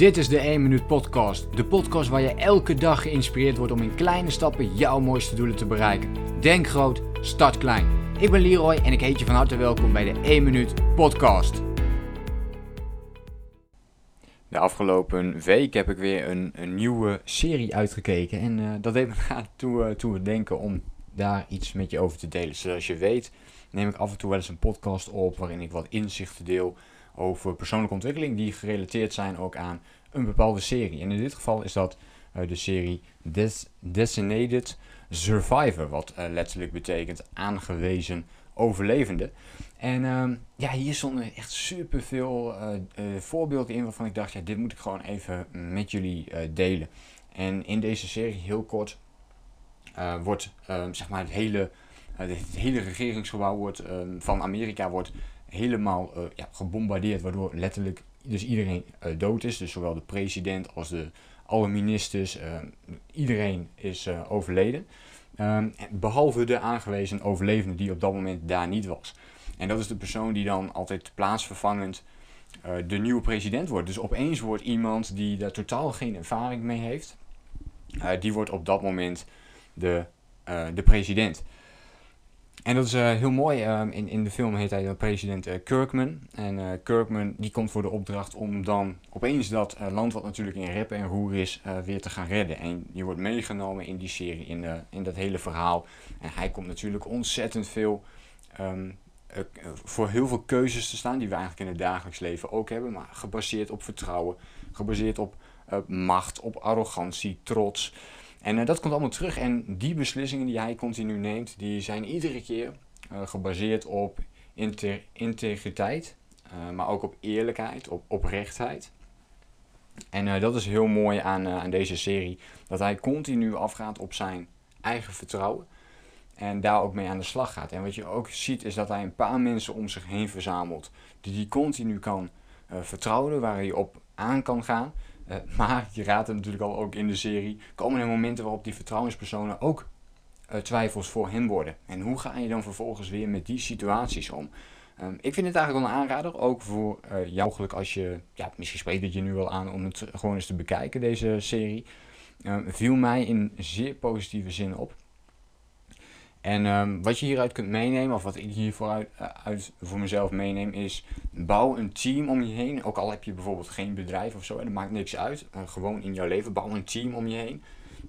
Dit is de 1 Minuut Podcast. De podcast waar je elke dag geïnspireerd wordt om in kleine stappen jouw mooiste doelen te bereiken. Denk groot, start klein. Ik ben Leroy en ik heet je van harte welkom bij de 1 Minuut Podcast. De afgelopen week heb ik weer een, een nieuwe serie uitgekeken. En uh, dat deed me toe, uh, toe denken om daar iets met je over te delen. Zoals je weet neem ik af en toe wel eens een podcast op waarin ik wat inzichten deel over persoonlijke ontwikkeling die gerelateerd zijn ook aan een bepaalde serie. En in dit geval is dat uh, de serie Des Designated Survivor, wat uh, letterlijk betekent aangewezen overlevende. En uh, ja, hier stonden echt super veel voorbeelden in waarvan ik dacht, ja, dit moet ik gewoon even met jullie delen. En in deze serie, heel kort, wordt ehm, zeg maar het hele, het hele regeringsgebouw wordt, ehm, van Amerika wordt helemaal uh, ja, gebombardeerd, waardoor letterlijk dus iedereen uh, dood is. Dus zowel de president als de, alle ministers, uh, iedereen is overleden. Um, behalve de aangewezen overlevende die op dat moment daar niet was. En dat is de persoon die dan altijd plaatsvervangend de nieuwe president wordt. Dus opeens wordt iemand die daar totaal geen ervaring mee heeft, die wordt op dat moment de, de president. En dat is uh, heel mooi. Uh, in, in de film heet hij dan president uh, Kirkman. En Kirkman die komt voor de opdracht om dan opeens dat land wat natuurlijk in rep en roer is, weer te gaan redden. En je wordt meegenomen in die serie, in, in dat hele verhaal. En hij komt natuurlijk ontzettend veel um, voor heel veel keuzes te staan die we eigenlijk in het dagelijks leven ook hebben. Maar gebaseerd op vertrouwen, gebaseerd op macht, op arrogantie, trots. En uh, dat komt allemaal terug. En die beslissingen die hij continu neemt, die zijn iedere keer uh, gebaseerd op integriteit, uh, maar ook op eerlijkheid, op oprechtheid. En dat is heel mooi aan, aan deze serie, dat hij continu afgaat op zijn eigen vertrouwen. En daar ook mee aan de slag gaat. En wat je ook ziet is dat hij een paar mensen om zich heen verzamelt. Die hij continu kan vertrouwen, waar hij op aan kan gaan. Uh, maar je raadt het natuurlijk al ook in de serie. Komen er momenten waarop die vertrouwenspersonen ook uh, twijfels voor hem worden. En hoe ga je dan vervolgens weer met die situaties om? Um, ik vind het eigenlijk wel een aanrader, ook voor uh, mogelijk als je, ja, misschien spreekt het je nu wel aan om het gewoon eens te bekijken, deze serie. Um, viel mij in zeer positieve zin op. En um, wat je hieruit kunt meenemen, of wat ik hier vooruit, uh, uit, voor mezelf meeneem, is bouw een team om je heen. Ook al heb je bijvoorbeeld geen bedrijf of zo, dat maakt niks uit. Uh, gewoon in jouw leven, bouw een team om je heen.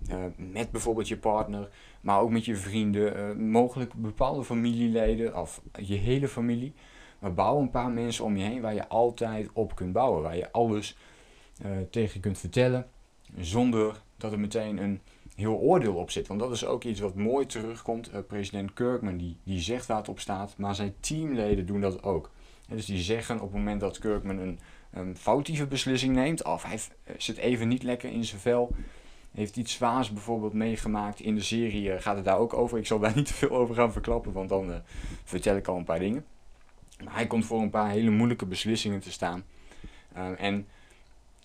Uh, met bijvoorbeeld je partner, maar ook met je vrienden, mogelijk bepaalde familieleden of je hele familie. Maar bouw een paar mensen om je heen waar je altijd op kunt bouwen. Waar je alles tegen kunt vertellen, zonder dat er meteen een heel oordeel op zit. Want dat is ook iets wat mooi terugkomt. Uh, president Kirkman die, die zegt waar het op staat, maar zijn teamleden doen dat ook. En dus die zeggen op het moment dat Kirkman een, een foutieve beslissing neemt, of hij eh, zit even niet lekker in zijn vel, heeft iets zwaars bijvoorbeeld meegemaakt in de serie, uh, gaat het daar ook over. Ik zal daar niet te veel over gaan verklappen, want dan vertel ik al een paar dingen. Maar hij komt voor een paar hele moeilijke beslissingen te staan. en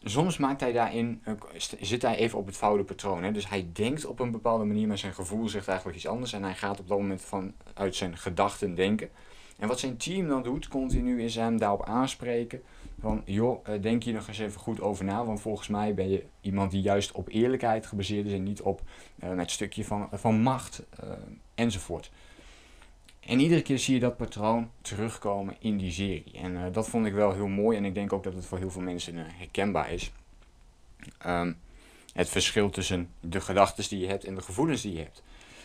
soms maakt hij daarin, eh, zit hij even op het foute patroon. Hè? Dus hij denkt op een bepaalde manier, maar zijn gevoel zegt eigenlijk iets anders. En hij gaat op dat moment vanuit zijn gedachten denken. En wat zijn team dan doet, continu, is hem daarop aanspreken. Van, joh, eh, denk hier nog eens even goed over na. Want volgens mij ben je iemand die juist op eerlijkheid gebaseerd is en niet op uh, het stukje van, van macht uh, enzovoort. En iedere keer zie je dat patroon terugkomen in die serie. En uh, dat vond ik wel heel mooi en ik denk ook dat het voor heel veel mensen uh, herkenbaar is. Um, het verschil tussen de gedachten die je hebt en de gevoelens die je hebt.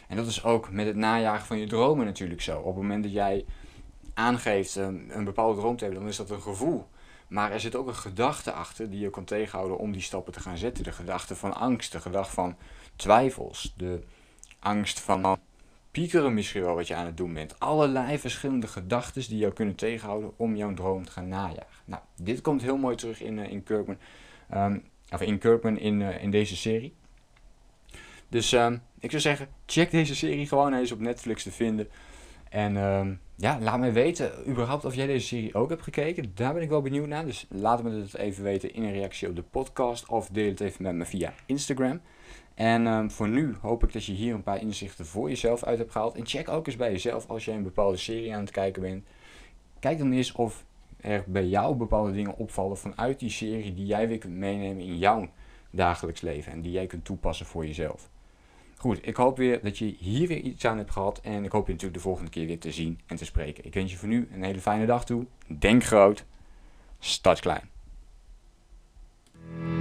En dat is ook met het najagen van je dromen natuurlijk zo. Op het moment dat jij aangeeft um, een bepaalde droom te hebben, dan is dat een gevoel. Maar er zit ook een gedachte achter die je kan tegenhouden om die stappen te gaan zetten. De gedachte van angst, de gedachte van twijfels, de angst van piekeren misschien wel wat je aan het doen bent. Allerlei verschillende gedachten die jou kunnen tegenhouden om jouw droom te gaan najagen. Nou, dit komt heel mooi terug in, uh, in Kirkman. Um, of in Kirkman in, uh, in deze serie. Dus um, ik zou zeggen, check deze serie gewoon. Hij is op Netflix te vinden. En um, ja, laat me weten überhaupt of jij deze serie ook hebt gekeken. Daar ben ik wel benieuwd naar. Dus laat me het even weten in een reactie op de podcast. Of deel het even met me via Instagram. En um, voor nu hoop ik dat je hier een paar inzichten voor jezelf uit hebt gehaald. En check ook eens bij jezelf als jij een bepaalde serie aan het kijken bent. Kijk dan eens of er bij jou bepaalde dingen opvallen vanuit die serie die jij weer kunt meenemen in jouw dagelijks leven en die jij kunt toepassen voor jezelf. Goed, ik hoop weer dat je hier weer iets aan hebt gehad en ik hoop je natuurlijk de volgende keer weer te zien en te spreken. Ik wens je voor nu een hele fijne dag toe. Denk groot, start klein.